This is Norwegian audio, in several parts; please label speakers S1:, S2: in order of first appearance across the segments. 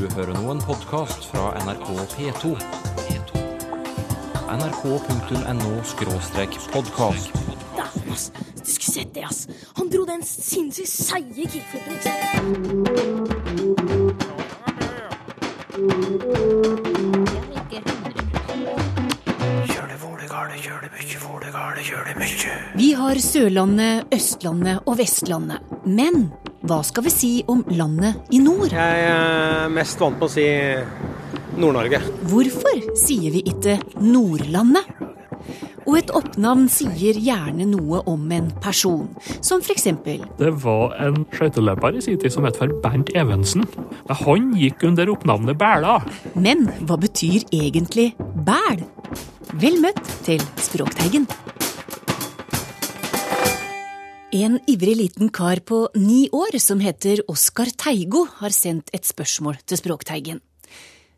S1: Du hører nå en podkast fra NRK P2. nrk.no-podkast.
S2: Dæven, ass. Du skulle sett det, ass. Han dro den sinnssykt seige kickflipen, ikke sant?
S3: Vi har Sørlandet, Østlandet og Vestlandet. Men hva skal vi si om landet i nord?
S4: Jeg er mest vant på å si Nord-Norge.
S3: Hvorfor sier vi ikke Nordlandet? Og et oppnavn sier gjerne noe om en person, som for eksempel
S5: Det var en skøyteløper i sin tid som het for Bernt Evensen. Han gikk under oppnavnet Bæla.
S3: Men hva betyr egentlig bæl? Vel møtt til Språkteigen. En ivrig liten kar på ni år som heter Oskar Teigo, har sendt et spørsmål til Språkteigen.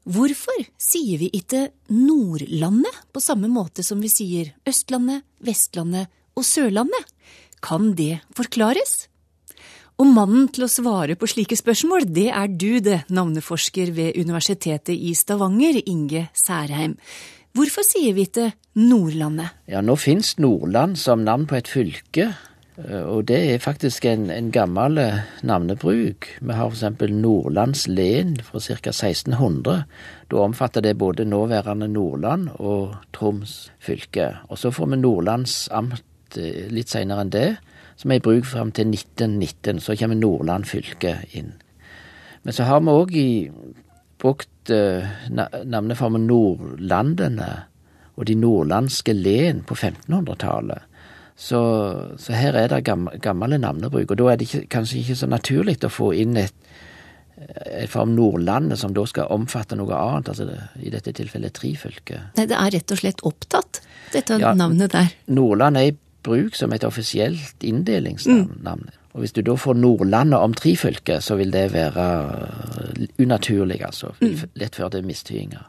S3: Hvorfor sier vi ikke Nordlandet på samme måte som vi sier Østlandet, Vestlandet og Sørlandet? Kan det forklares? Og mannen til å svare på slike spørsmål, det er du det, navneforsker ved Universitetet i Stavanger, Inge Særheim. Hvorfor sier vi ikke Nordlandet?
S6: Ja, nå finnes Nordland som navn på et fylke, og det er faktisk en, en gammel eh, navnebruk. Vi har f.eks. Nordlands len fra ca. 1600. Da omfatter det både nåværende Nordland og Troms fylke. Og så får vi Nordlands amt eh, litt seinere enn det, som er i bruk fram til 1919. Så kommer Nordland fylke inn. Men så har vi òg brukt eh, navneformen Nordlandene og de nordlandske len på 1500-tallet. Så, så, her er det gammel, navnebruk, og da er det ikke, kanskje ikke så naturlig å få inn et, et form Nordlandet som da skal omfatte noe annet, altså det, i dette tilfellet trifylke.
S3: Nei, det er rett og slett opptatt, dette ja, navnet der.
S6: Nordland er i bruk som et offisielt inndelingsnavn. Mm. Og hvis du da får Nordlandet om trifylke, så vil det være unaturlig, altså. Mm. Lett det er mistydinga.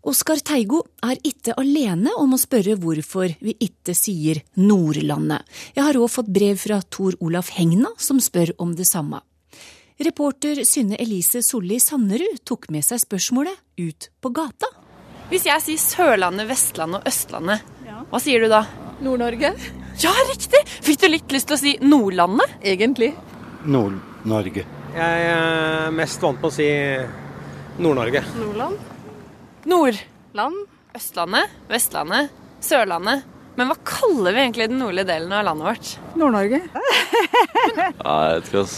S3: Oskar Teigo er ikke alene om å spørre hvorfor vi ikke sier Nordlandet. Jeg har òg fått brev fra Tor Olaf Hegna, som spør om det samme. Reporter Synne Elise Solli Sannerud tok med seg spørsmålet ut på gata.
S7: Hvis jeg sier Sørlandet, Vestlandet og Østlandet, ja. hva sier du da?
S8: Nord-Norge.
S7: Ja, riktig! Fikk du litt lyst til å si Nordlandet?
S8: Egentlig.
S4: Nord-Norge. Jeg er mest vant på å si Nord-Norge.
S8: Nordland.
S7: Nordland, Østlandet, Vestlandet, Sørlandet. Men hva kaller vi egentlig den nordlige delen av landet vårt?
S8: Nord-Norge.
S9: ja, jeg vet ikke, ass.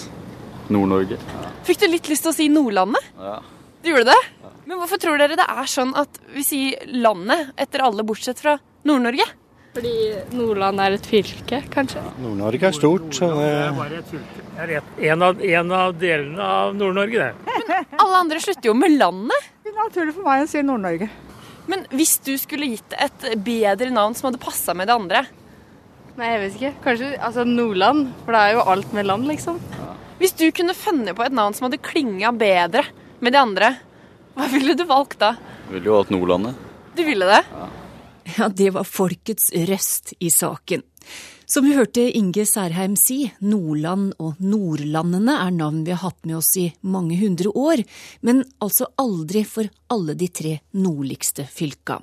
S9: Nord-Norge.
S7: Fikk du litt lyst til å si Nordlandet?
S9: Ja.
S7: Du gjorde det? Ja. Men hvorfor tror dere det er sånn at vi sier landet etter alle bortsett fra Nord-Norge?
S8: Fordi Nordland er et fylke, kanskje?
S10: Ja, Nord-Norge er stort, så det
S5: er bare et fylke. Det er en av, en av delene av Nord-Norge, det.
S7: Men alle andre slutter jo med landet.
S8: Naturlig for meg å si Nord-Norge.
S7: Men hvis du skulle gitt et bedre navn som hadde passa med det andre?
S8: Nei, jeg vet ikke. Kanskje altså Nordland. For det er jo alt med land, liksom.
S7: Hvis du kunne funnet på et navn som hadde klinga bedre med de andre, hva ville du valgt da?
S9: Jeg ville jo valgt Nordlandet.
S7: Du ville det?
S9: Ja.
S3: Ja, det var folkets røst i saken. Som vi hørte Inge Særheim si, Nordland og Nordlandene er navn vi har hatt med oss i mange hundre år, men altså aldri for alle de tre nordligste fylka.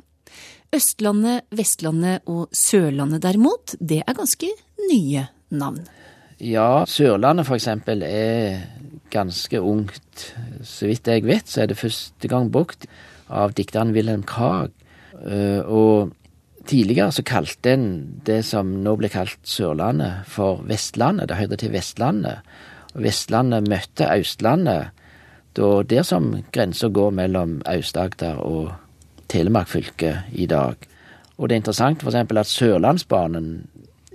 S3: Østlandet, Vestlandet og Sørlandet derimot, det er ganske nye navn.
S6: Ja, Sørlandet eksempel er ganske ungt. Så vidt jeg vet, så er det første gang brukt av dikteren Wilhelm Krag. Og Tidligere så kalte en det som nå blir kalt Sørlandet, for Vestlandet. Det hørte til Vestlandet. Og Vestlandet møtte Østlandet da der som grensa går mellom Aust-Agder og Telemark fylke i dag. Og det er interessant f.eks. at Sørlandsbanen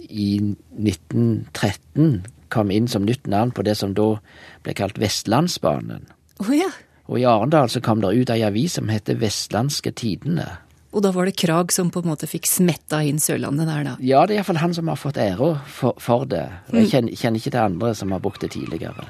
S6: i 1913 kom inn som nytt navn på det som da ble kalt Vestlandsbanen.
S3: Oh, ja.
S6: Og i Arendal så kom det ut ei avis som heter Vestlandske Tidende.
S3: Og da var det Krag som på en måte fikk smetta inn Sørlandet der, da?
S6: Ja, det er iallfall han som har fått æra for, for, det. Jeg kjenner, kjenner, ikke til andre som har brukt det tidligere.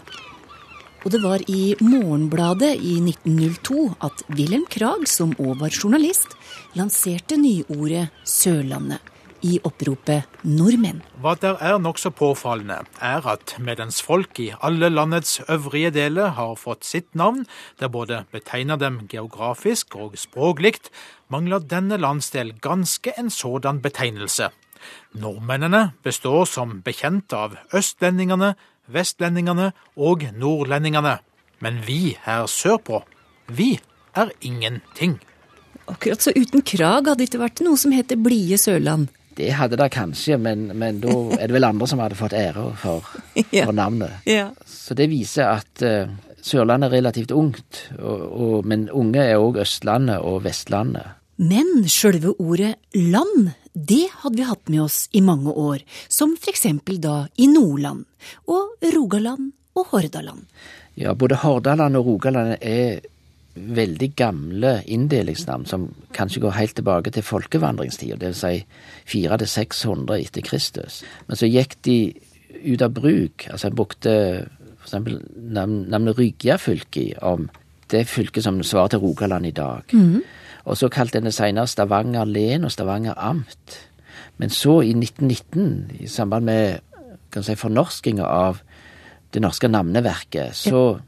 S3: Og det var i Morgenbladet i 1902 at Wilhelm Krag, som òg var journalist, lanserte nyordet Sørlandet. I oppropet nordmenn.
S11: Hva der er nokså påfallende, er at medens folk i alle landets øvrige deler har fått sitt navn, der både betegner dem geografisk og språklig, mangler denne landsdel ganske en sådan betegnelse. Nordmennene består som bekjent av østlendingene, vestlendingene og nordlendingene. Men vi her sørpå, vi er ingenting.
S3: Akkurat så uten krag hadde det ikke vært noe som heter blide Sørland.
S6: Det hadde det kanskje, men, men da er det vel andre som hadde fått ære for, for navnet.
S3: Ja.
S6: Så det viser at uh, Sørlandet er relativt ungt, og, og, men unge er òg Østlandet og Vestlandet.
S3: Men sjølve ordet land, det hadde vi hatt med oss i mange år, som for eksempel da i Nordland og Rogaland og Hordaland.
S6: Ja, både Hordaland og Rogaland er veldig gamle inndelingsnavn som kanskje går helt tilbake til folkevandringstida, dvs. Si 400-600 etter Kristus. Men så gikk de ut av bruk. Altså en brukte eksempel navnet Ryggja-fylket om det fylket som svarer til Rogaland i dag. Og så kalte en det senere Stavanger len og Stavanger amt. Men så, i 1919, i samband med kan si, fornorskinga av det norske navneverket, så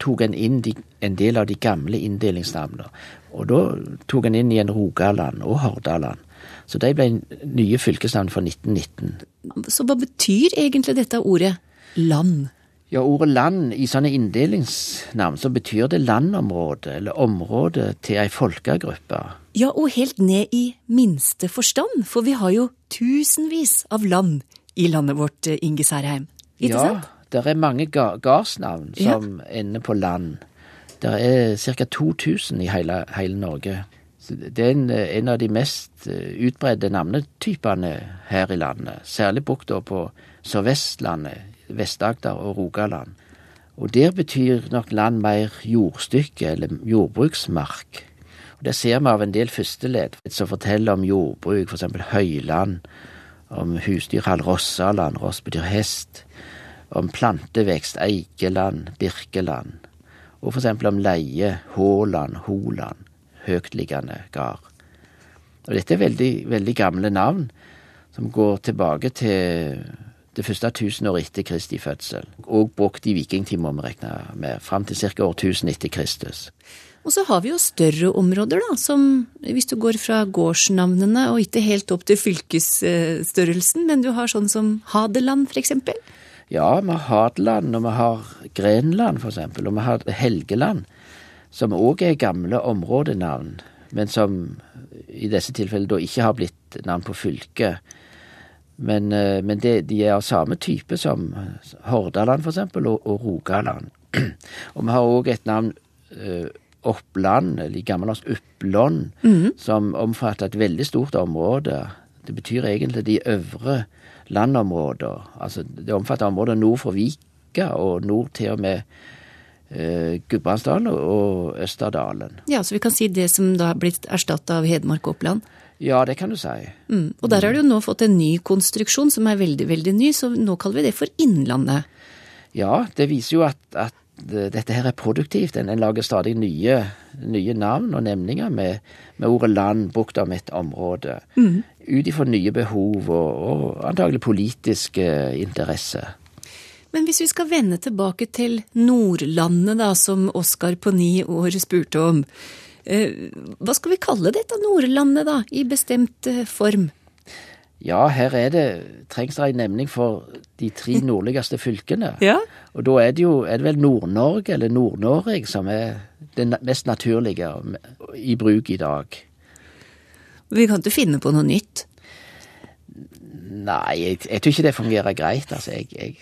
S6: tok en inn de, en del av de gamle inndelingsnavnene. Og da tok en inn igjen Rogaland og Hordaland. Så de ble nye fylkesnavn for 1919.
S3: Så hva betyr egentlig dette ordet land?
S6: Ja, ordet land i sånne inndelingsnavn, så betyr det landområde, eller område til ei folkegruppe.
S3: Ja, og helt ned i minste forstand, for vi har jo tusenvis av land i landet vårt, eh, Inge Særheim. Ikke
S6: ja,
S3: sant?
S6: Det er mange ga gardsnavn
S3: Ja.
S6: som ender på land. Det er ca. 2000 i hele, hele Norge. Så det er en, en av de mest utbredde utbredte navnetypene her i landet. Særlig brukt på Sør-Vestlandet, Vest-Agder og Rogaland. Og der betyr nok land mer jordstykke eller jordbruksmark. Og Det ser vi av en del førsteledd som forteller om jordbruk, f.eks. høyland, om husdyrhold Rossaland, Ross betyr hest, om plantevekst Eikeland, Birkeland, og for eksempel om leie Håland, Holand, høytliggende gard. Og dette er veldig, veldig gamle navn, som går tilbake til det første tusenåret etter Kristi fødsel, og brukt i vikingtid, må vi regne med, fram til ca. årtusen etter Kristus.
S3: Og så har vi jo større områder, da, som hvis du går fra gårdsnavnene og ikke helt opp til fylkesstørrelsen, men du har sånn som Hadeland, for eksempel.
S6: Ja, vi har Hadeland, og vi har Grenland, for eksempel, og vi har Helgeland, som òg er gamle områdenavn, men som i disse tilfellene da ikke har blitt navn på fylket. Men, eh, men det, de er av samme type som Hordaland, for eksempel, og, og Rogaland. og vi har òg et navn eh, Oppland, eller i gammelnorsk -hmm. som omfatter et veldig stort område. Det betyr egentlig de øvre landområder. Altså, det omfatter områder nord for Vika og nord til og med eh, Gudbrandsdalen og Østerdalen.
S3: Ja, så vi kan si det som da er blitt erstatta av Hedmark og Oppland.
S6: Ja, det kan du si.
S3: Mm. Og der har du jo nå fått en ny konstruksjon som er veldig, veldig ny, så nå kaller vi det for Innlandet.
S6: Ja, det viser jo at, at dette her er produktivt. En, en lager stadig nye, nye navn og nemninger med, med ordet land brukt om et område. Ut ifra nye behov og, og antagelig politiske interesser.
S3: Men hvis vi skal vende tilbake til Nordlandet, da, som Oskar på ni år spurte om. Eh, hva skal vi kalle dette Nordlandet, da, i bestemt eh, form?
S6: Ja, her er det, trengs det en nemning for de tre nordligste fylkene.
S3: Ja.
S6: Og da er det jo er det vel Nord-Norge, eller Nord-Norge, som er det mest naturlige i bruk i dag.
S3: Vi kan ikke finne på noe nytt.
S6: Nei, jeg, jeg tror ikke det fungerer greit. Altså, jeg, jeg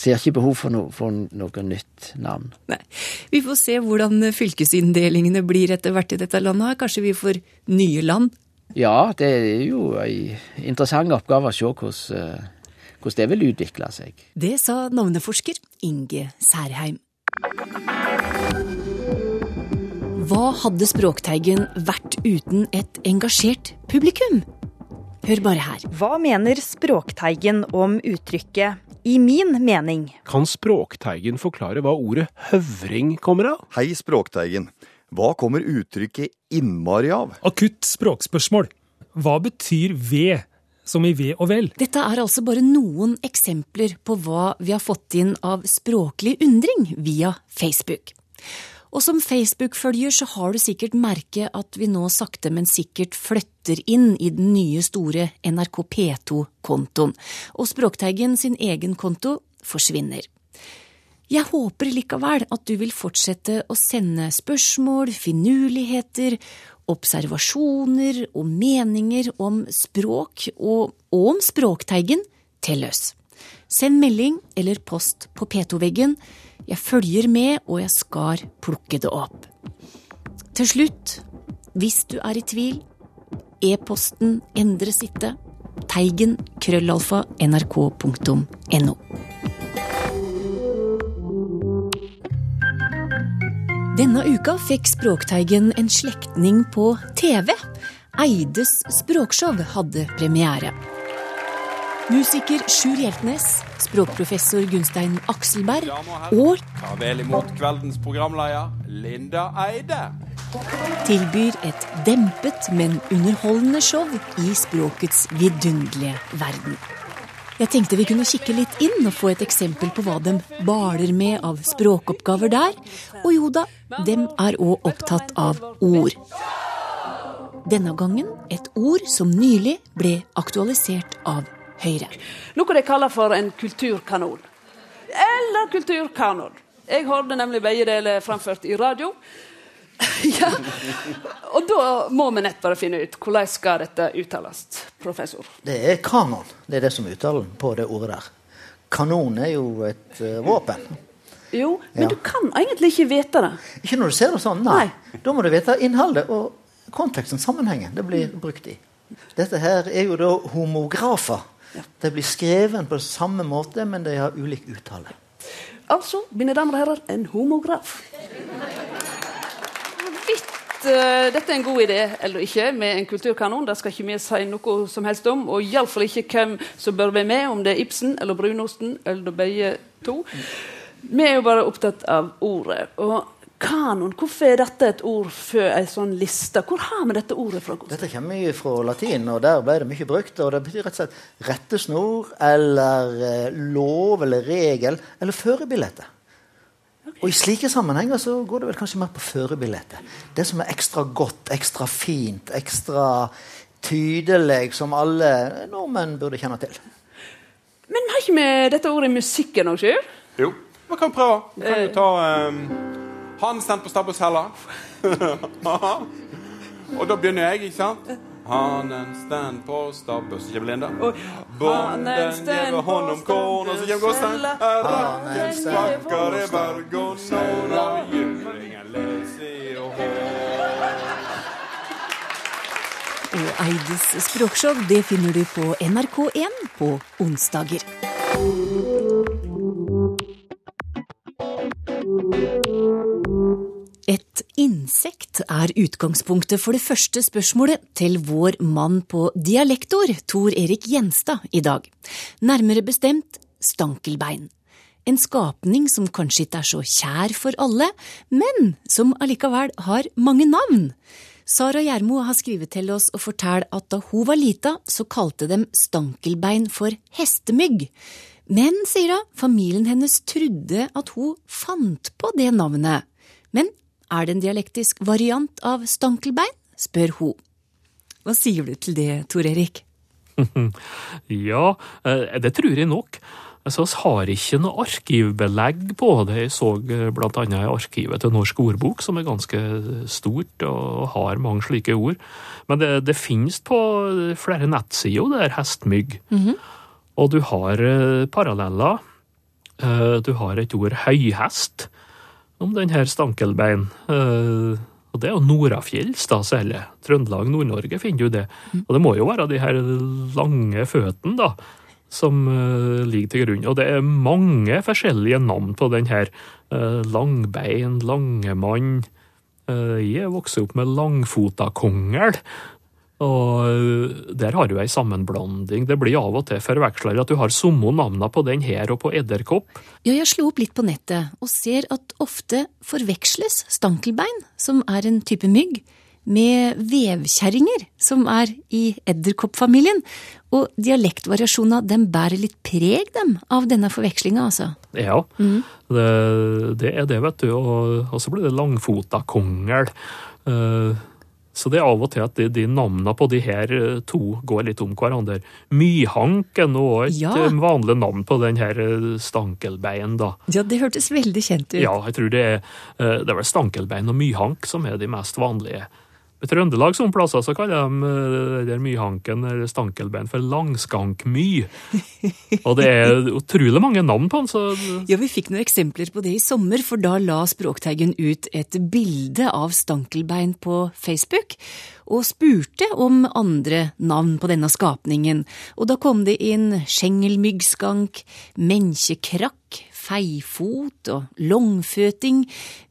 S6: ser ikke behov for, no, for noe nytt navn.
S3: Nei. Vi får se hvordan fylkesinndelingene blir etter hvert i dette landet. Kanskje vi får nye land?
S6: Ja, det er jo ei interessant oppgave å se hvordan, eh, hvordan det vil utvikle seg.
S3: Det sa navneforsker Inge Særheim. Hva hadde Språkteigen vært uten et engasjert publikum? Hør bare her.
S12: Hva mener Språkteigen om uttrykket 'i min mening'?
S13: Kan Språkteigen forklare hva ordet høvring kommer av?
S14: Hei, Språkteigen. Hva kommer uttrykket 'innmari' av?
S15: Akutt språkspørsmål. Hva betyr ved, som i ve og vel.
S3: Dette er altså bare noen eksempler på hva vi har fått inn av språklig undring via Facebook. Og som Facebook-følger så har du sikkert merket at vi nå sakte, men sikkert flytter inn i den nye, store NRK P2-kontoen, og Språkteigen sin egen konto forsvinner. Jeg håper likevel at du vil fortsette å sende spørsmål, finurligheter, observasjoner og meninger om språk og, og om Språkteigen til oss. Send melding eller post på P2-veggen. Jeg følger med, og jeg skal plukke det opp. Til slutt, hvis du er i tvil, e-posten endres ikke. Teigen krøllalfa nrk.no. Denne uka fikk Språkteigen en slektning på TV. Eides språkshow hadde premiere. Musiker Sjur Hjeltnes, språkprofessor Gunstein Akselberg og
S16: Ta vel imot kveldens programleder, Linda Eide.
S3: tilbyr et dempet, men underholdende show i språkets vidunderlige verden. Jeg tenkte vi kunne kikke litt inn og få et eksempel på hva de baler med av språkoppgaver der. Og jo da, dem er òg opptatt av ord. Denne gangen et ord som nylig ble aktualisert av Høyre.
S17: Noe de kaller for en kulturkanon. Eller kulturkanon. Jeg hørte nemlig begge deler framført i radio. ja. Og da må vi nett bare finne ut hvordan skal dette uttales, professor.
S18: Det er kanon. Det er det som er uttalen på det ordet der. Kanon er jo et uh, våpen.
S17: Jo, men ja. du kan egentlig ikke vite det.
S18: Ikke når du ser det sånn, nei. nei. Da må du vite innholdet og konteksten, sammenhengen det blir brukt i. Dette her er jo da homografer. Ja. De blir skrevet på samme måte, men de har ulik uttale.
S17: Altså, mine damer og herrer, en homograf uh, dette er en god idé eller ikke med en kulturkanon. Det skal ikke vi si noe som helst om. Og iallfall ikke hvem som bør være med, om det er Ibsen eller Brunosten eller begge to. Vi er jo bare opptatt av ordet. Og kanon, hvorfor er dette et ord før ei sånn liste? Hvor har vi dette ordet fra?
S18: Dette kommer mye fra latin, og der ble det mye brukt. Og det betyr rett og slett rettesnor eller eh, lov eller regel eller førebillette. Og I slike sammenhenger så går det vel kanskje mer på førebildet. Det som er ekstra godt, ekstra fint, ekstra tydelig, som alle nordmenn burde kjenne til.
S17: Men har ikke vi dette ordet i musikken òg, Sjur?
S16: Jo, vi kan prøve. Vi kan jo ta um, Han stendt på stabbushella. Og da begynner jeg, ikke sant? Hanen stand på stabbet Så kommer Linda. Bonden gjev honom korn, og så kommer Gåstein. Rakken sparkar i berg og nord, og juringen leser og
S3: Og Eides språkshow det finner du på NRK1 på onsdager. Er utgangspunktet for det første spørsmålet til vår mann på dialektor, Tor Erik Gjenstad, i dag. Nærmere bestemt stankelbein. En skapning som kanskje ikke er så kjær for alle, men som allikevel har mange navn. Sara Gjermo har skrevet til oss og fortalt at da hun var lita, så kalte dem stankelbein for hestemygg. Men, sier hun, familien hennes trodde at hun fant på det navnet. Men er det en dialektisk variant av stankelbein? spør hun. Hva sier du til det, Tor Erik?
S5: ja, eh, det tror jeg nok. Altså, vi har ikke noe arkivbelegg på det. Jeg så bl.a. blant annet i arkivet til Norsk ordbok, som er ganske stort og har mange slike ord. Men det, det finnes på flere nettsider, det er hestmygg. Mm -hmm. Og du har eh, paralleller. Du har et ord høyhest om denne stankelbein. Uh, og det er jo Norafjells, da, særlig. Trøndelag, Nord-Norge finner du det. Mm. Og det må jo være de her lange føttene, da, som uh, ligger til grunn. Og det er mange forskjellige navn på den her. Uh, langbein, langemann. Jeg vokste opp med langfotakongel, og eh, der har du ei sammenblanding. Det blir av og til forveksler at du har samme navna på den her og på edderkopp.
S3: Ja, jeg slo opp litt på nettet og ser at ofte forveksles stankelbein, som er en type mygg, med vevkjerringer, som er i edderkoppfamilien. Og dialektvariasjonene den bærer litt preg, dem, av denne forvekslinga, altså.
S5: Ja, det, det er det, vet du. Og, og så blir det langfota kongel. Eh, så det er av og til at de, de navnene på de her eh, to går litt om hverandre. Myhank er nå et
S3: Ja.
S5: eh, vanlig navn på den her eh, stankelbein, da.
S3: Ja, det hørtes veldig kjent ut.
S5: Ja, jeg tror det er, det er vel stankelbein og myhank som er de mest vanlige. I Trøndelag som plasser så kaller de eh, der myhanken eller stankelbein for langskankmy. Og det er utrolig mange navn på den, så
S3: Ja, vi fikk noen eksempler på det i sommer, for da la Språkteigen ut et bilde av stankelbein på Facebook, og spurte om andre navn på denne skapningen. Og da kom det inn skjengelmyggskank, menkjekrakk, feifot og longføting,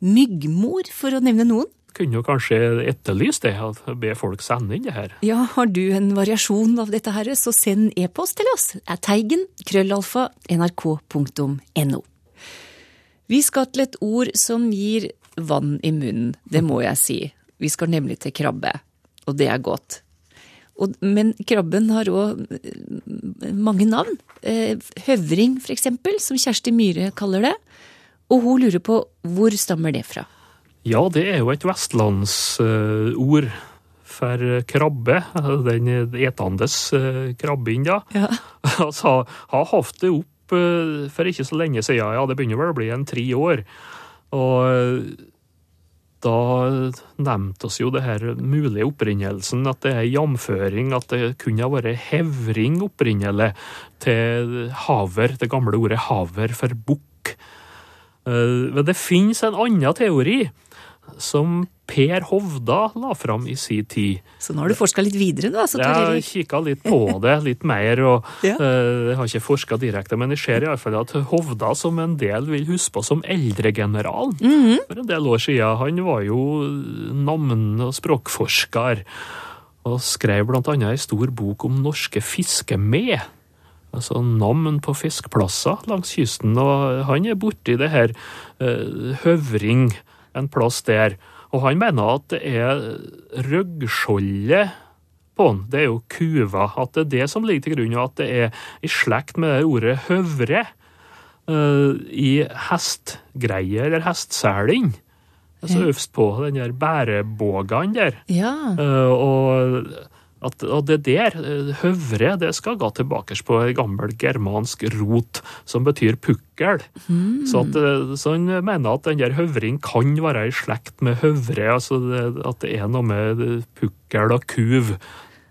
S3: myggmor, for å nevne noen.
S5: Kunne jo kanskje etterlyst det, at be folk sende inn det her.
S3: Ja, har du en variasjon av dette her, så send e-post til oss. Er teigen krøllalfa nrk.no. Vi skal til et ord som gir vann i munnen, det må jeg si. Vi skal nemlig til krabbe, og det er godt. Og, men krabben har òg mange navn. Eh, Høvring, for eksempel, som Kjersti Myhre kaller det. Og hun lurer på hvor stammer det fra?
S5: Ja, det er jo et vestlandsord for krabbe. Den etandes eh, krabben, da.
S3: Ja.
S5: Altså, har hatt det opp eh, for ikke så lenge siden, ja, det begynner vel å bli en tre år. Og eh, da nevnte oss jo det her mulige opprinnelsen, at det er jamføring, at det kunne ha vært hevring opprinnelig til haver, det gamle ordet haver for bukk. Eh, Men det finnes en annen teori som Per Hovda la fram i sin tid.
S3: Så nå har du forska litt videre, da? Så
S5: Jeg kikka litt på det, litt mer, og
S3: Ja.
S5: uh, jeg har ikke forska direkte, men jeg ser iallfall at Hovda, som en del vil huske på som eldregeneral
S3: -hmm.
S5: for en del år siden, han var jo navn- og språkforsker, og skrev annet ei stor bok om norske fiskemed. Altså navn på fiskeplasser langs kysten, og han er borti det her uh, Høvring, en plass der. Og han mener at det er røggskjoldet på den, det er jo kuva, at det er det som ligger til grunn, og at det er i slekt med det ordet høvre uh, i hestgreier, eller hestseling. Altså
S3: så
S5: øverst på den der bærebågene der.
S3: Ja.
S5: Uh, og, at, og det der, eh, høvre, det skal gå tilbake på en gammel germansk rot som betyr pukkel.
S3: Mm.
S5: Så, at, eh, så han mener at den der høvring kan være i slekt med høvre, altså det, at det er noe med pukkel og kuv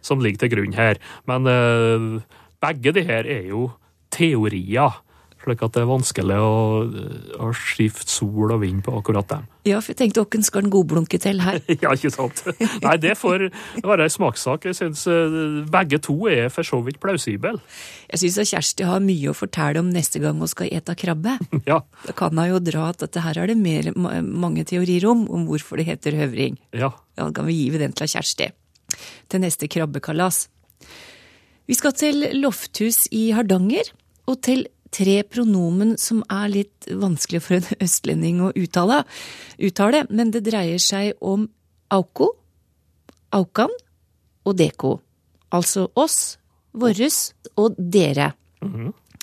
S5: som ligger til grunn her. Men uh, begge de her er jo teorier, slik at det er vanskelig å, å skifte sol og vind på akkurat dem.
S3: Ja, for jeg tenkte hvem skal den godblunke til her?
S5: Ja, ikke sant? Nei, det får være en smakssak. Jeg syns eh, begge to er for så vidt plausible.
S3: Jeg syns Kjersti har mye å fortelle om neste gang hun skal ete krabbe.
S5: Ja.
S3: Da kan hun jo dra at dette her er det mer, mange teorier om, om hvorfor det heter høvring.
S5: Ja.
S3: Ja, da kan vi gi den til Kjersti. Til neste krabbekalas. Vi skal til Lofthus i Hardanger, og til tre pronomen som er litt vanskelig for en østlending å uttale, uttale men det dreier seg om auko, aukan og deko. Altså oss, vårres og dere.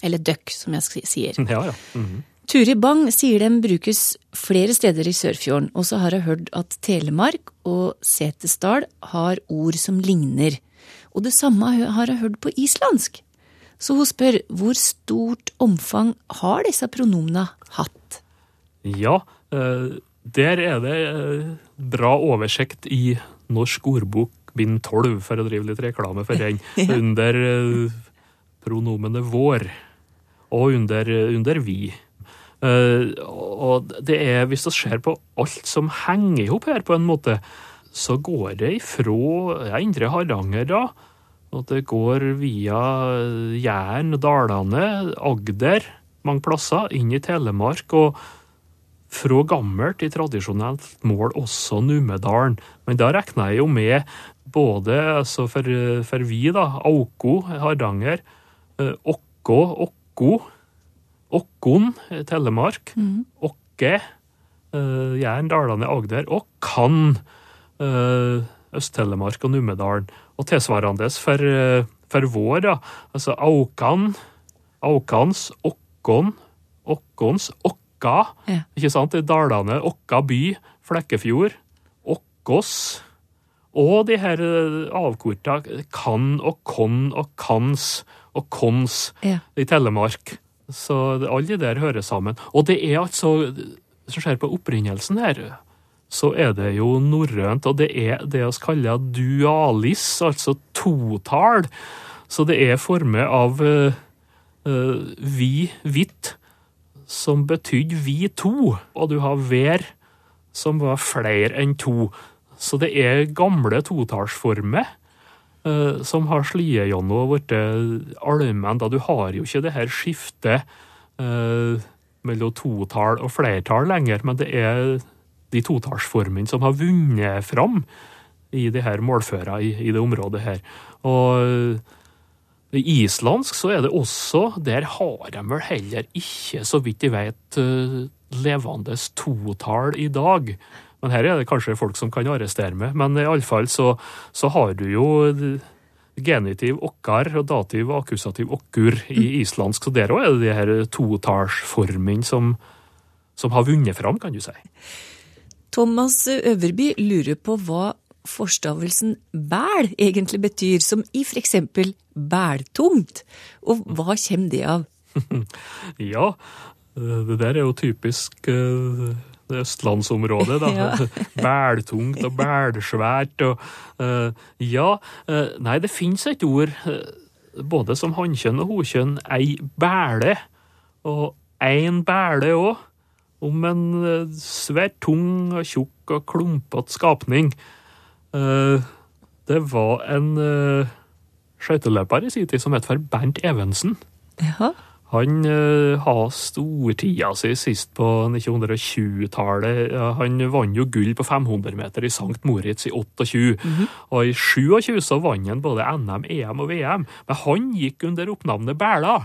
S3: Eller døkk, som jeg sier.
S5: Ja, ja. Mhm.
S3: Turi Bang sier den brukes flere steder i Sørfjorden, og så har jeg hørt at Telemark og Setesdal har ord som ligner. Og det samme har jeg hørt på islandsk. Så hun spør hvor stort omfang har disse pronomene hatt?
S5: Ja, eh, der er det eh, bra oversikt i Norsk ordbok bind 12, for å drive litt reklame for den,
S3: Ja.
S5: under pronomene pronomenet vår, og under, under vi. Eh, og det er, hvis vi ser på alt som henger i hop her på en måte, så går det ifra ja, Indre Hardanger, da, og det går via Jæren, Dalane, Agder, mange plasser, inn i Telemark, og fra gammelt i tradisjonelt mål også Numedalen. Men da regner jeg jo med både altså for, for vi, da, Auko, Hardanger, eh, Åkko, Okko, Okkon, eh, Telemark,
S3: Mhm.
S5: Okke, eh, Jæren, Dalane, Agder, og Kan, Øst-Telemark og Numedalen. Og tilsvarende for, eh, for vår, da. Altså Aukan, Aukans, Okkon, Okkons, Okka.
S3: Ja.
S5: Ikke sant? Dalane, Okka by, Flekkefjord, Okkås. Og de her eh, avkorta kan og kon og kans og kons
S3: Ja.
S5: i Telemark. Så alle de der hører sammen. Og det er altså, som skjer på opprinnelsen her, så er det jo norrønt, og det er det vi kaller dualis, altså totall. Så det er formet av uh, uh, vi, hvitt, som betydde vi to, og du har ver, som var flere enn to. Så det er gamle totallsformer uh, som har sliet gjennom og blitt allmenn. Du har jo ikke det her skiftet uh, mellom totall og flertall lenger, men det er de totallsformene som har vunnet fram i de her målføra i, i det området her. Og i islandsk så er det også Der har de vel heller ikke, så vidt jeg vet, eh, levende totall i dag. Men her er det kanskje folk som kan arrestere meg. Men iallfall så, så har du jo genitiv okkar og dativ og akkusativ okkur i islandsk. Så der òg er det de her totallsformene som, som har vunnet fram, kan du si.
S3: Thomas Øverby lurer på hva forstavelsen bæl egentlig betyr, som i eksempel bæltungt. Og hva kommer det av?
S5: Ja, det der er jo typisk eh, det østlandsområdet, da.
S3: Ja.
S5: Bæltungt og bælsvært og uh, Ja, Uh, nei, det fins et ord, uh, både som hannkjønn og hokjønn, ei bæle, og ein bæle òg, om en eh, svært tung og tjukk og klumpete skapning. Eh, det var en uh, skøyteløper i sin tid som het for Bernt Evensen.
S3: Ja.
S5: Han uh, har stortida si sist på 1920-tallet. Han vant jo gull på 500 meter i St. Moritz i 28. Og i 27 så vant han både NM, EM og VM. Men han gikk under oppnavnet Bæla.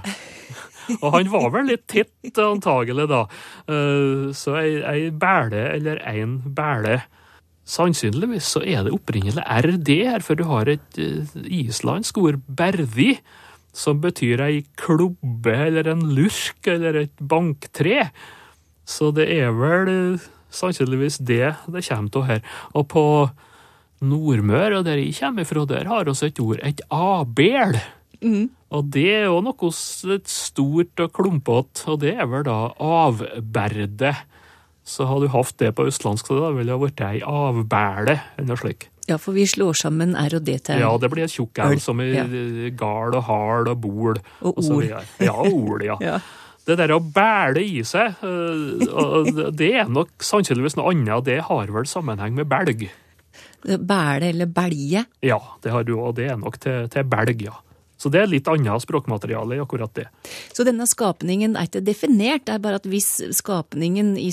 S5: Og han var vel litt tett, antagelig, da. Eh, Så ei, ei bæle eller én bæle. Sannsynligvis så er det opprinnelig RD her, for du har et eh, islandsk ord, berði, som betyr ei klubbe eller en lurk eller et banktre. Så det er vel eh, sannsynligvis det det kommer til her. Og på Nordmør, og der jeg kommer fra, der har vi et ord, et abel. Og det er jo noe litt stort og klumpete, og det er vel da avberde. Så hadde du hatt det på østlandsk, så da ville det blitt ei avbæle, eller noe slikt.
S3: Ja, for vi slår sammen R og D til
S5: Ja, det blir et tjukk L, som i
S3: ja.
S5: gard og hard og bol.
S3: Og
S5: og
S3: ord.
S5: Ja, ord, ja.
S3: Ja.
S5: Det der å bæle i seg, øh, det er nok sannsynligvis noe annet, det har vel sammenheng med belg.
S3: Bæle eller belge.
S5: Ja, det har du, og det er nok til, til belg, ja. Så det er litt annet språkmateriale i akkurat det.
S3: Så denne skapningen er ikke definert, det er bare at hvis skapningen i,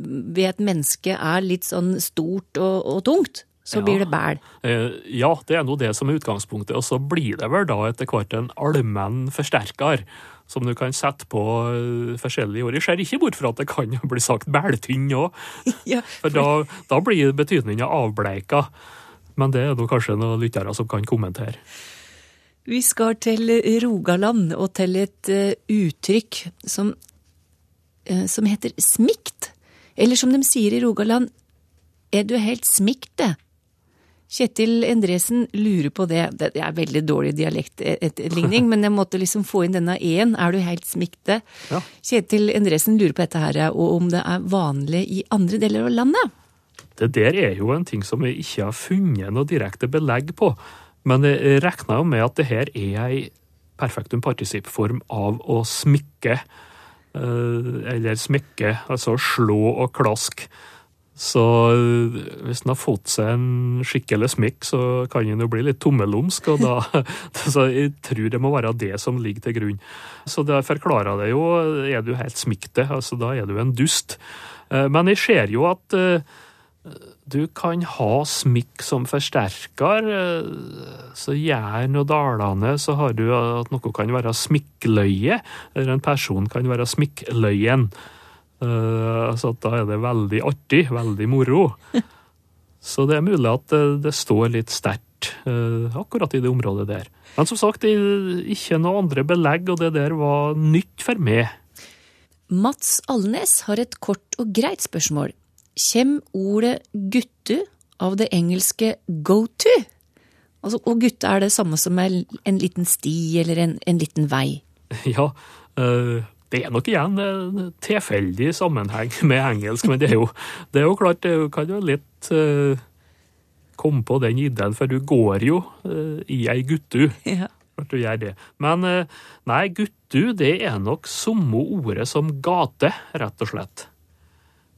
S3: ved et menneske er litt sånn stort og, og tungt, så
S5: Ja.
S3: blir det bæl.
S5: Eh, Ja, det er nå det som er utgangspunktet, og så blir det vel da etter hvert en allmenn forsterker som du kan sette på eh, forskjellige ord. Jeg ser ikke bort fra at det kan bli sagt bæltynn òg, for da, da blir betydninga avbleika. Men det er nå kanskje noen lyttere som kan kommentere.
S3: Vi skal til Rogaland og til et eh, uttrykk som, eh, som heter smikt. Eller som de sier i Rogaland, er du helt smikt, det? Kjetil Endresen lurer på det. Det er veldig dårlig dialektligning, men jeg måtte liksom få inn denne e-en. Er du helt smikte?
S5: Ja.
S3: Kjetil Endresen lurer på dette her, og om det er vanlig i andre deler av landet.
S5: Det der er jo en ting som vi ikke har funnet noe direkte belegg på. Men jeg regner jo med at det her er ei perfektum particip-form av å smikke. eh, Eller smykke, altså slå og klask. Så eh, hvis en har fått seg en skikkelig smikk, så kan en jo bli litt tommelumsk, og da Så jeg tror det må være det som ligger til grunn. Så det forklarer det jo, er du helt smikte, altså da er du en dust. Eh, Men jeg ser jo at du kan ha smikk som forsterker. eh, Så Jæren og Dalane så har du at noe kan være smikkløye, eller en person kan være smikkløyen. Eh, Så da er det veldig artig, veldig moro. Så det er mulig at det, det står litt sterkt akkurat i det området der. Men som sagt, ikke noe andre belegg, og det der var nytt for meg.
S3: Mats Alnes har et kort og greit spørsmål. Kjem ordet gutte av det engelske go to? Altså, og gutte er det samme som en, en liten sti eller en, en liten vei?
S5: Ja, øh, det er nok igjen en tilfeldig sammenheng med engelsk, men det er jo, det er jo klart, det kan jo litt øh, komme på den ideen, for du går jo øh, i ei guttu.
S3: Ja.
S5: Klart du gjør det. Men nei, guttu, det er nok samme ordet som gate, rett og slett.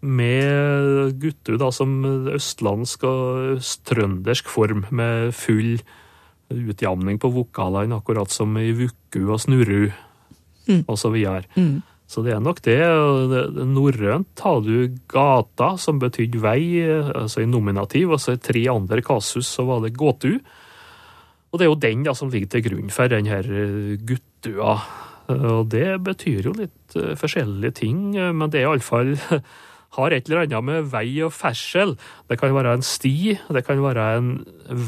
S5: Med guttu da som østlandsk og østtrøndersk form, med full utjamning på vokalene, akkurat som i vukku og snurru
S3: Mm.
S5: og så.
S3: Mm.
S5: Så det er nok det- Norrønt har du gata, som betydde vei, altså i nominativ, og så i tre andre kasus så var det gåtu. Og det er jo den da som ligger til grunn for den her eh, guttua. Og det betyr jo litt eh, forskjellige ting, eh, men det er iallfall har et eller annet med vei og fersel. Det kan være en sti, det kan være en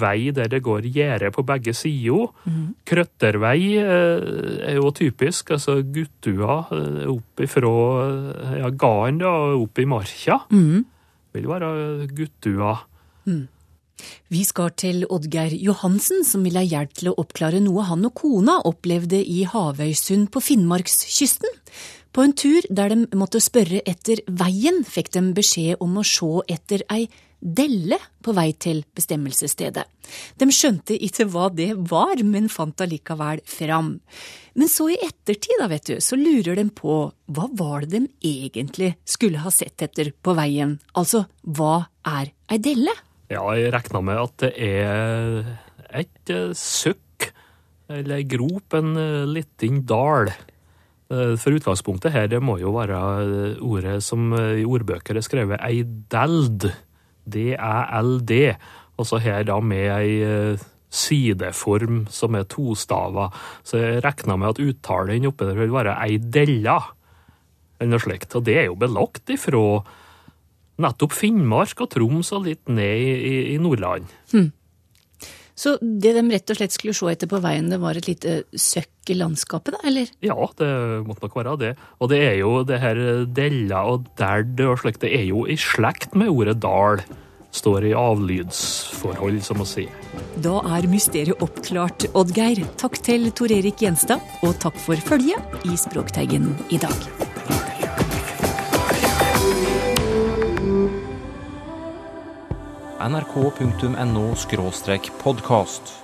S5: vei der det går gjerde på begge sider.
S3: Mhm.
S5: Krøttervei eh, er jo typisk, altså guttua eh, opp ifra ja, gården og opp i marka.
S3: Mhm.
S5: Vil være guttua.
S3: Mm. Vi skal til Oddgeir Johansen, som vil ha hjelp til å oppklare noe han og kona opplevde i Havøysund på Finnmarkskysten. På en tur der de måtte spørre etter veien, fikk de beskjed om å se etter ei delle på vei til bestemmelsesstedet. De skjønte ikke hva det var, men fant allikevel fram. Men så i ettertid, da, vet du, så lurer de på hva var det de egentlig skulle ha sett etter på veien? Altså, hva er ei delle?
S5: Ja, jeg regna med at det er et eh, søkk, eller ei grop, en eh, liten dal. Eh, For utgangspunktet her, det må jo være eh, ordet som eh, i ordbøker er skrevet eideld. D-æ-l-d. Og så her da med ei sideform som er tostava. Så jeg regner med at uttalen oppe der vil være eidella, eller noe slikt. Og det er jo belagt ifra nettopp Finnmark og Troms og litt ned i, i, Nordland.
S3: Hm. Så det de rett og slett skulle se etter på veien, det var et lite søkk i landskapet, da, eller?
S5: Ja, det måtte nok være det. Og det er jo det her della og derd og slikt, det er jo i slekt med ordet dal. Står i avlydsforhold, som å si.
S3: Da er mysteriet oppklart, Oddgeir. Takk til Tor Erik Gjenstad, og takk for følget i Språkteigen i dag.
S1: nrk.no podkast.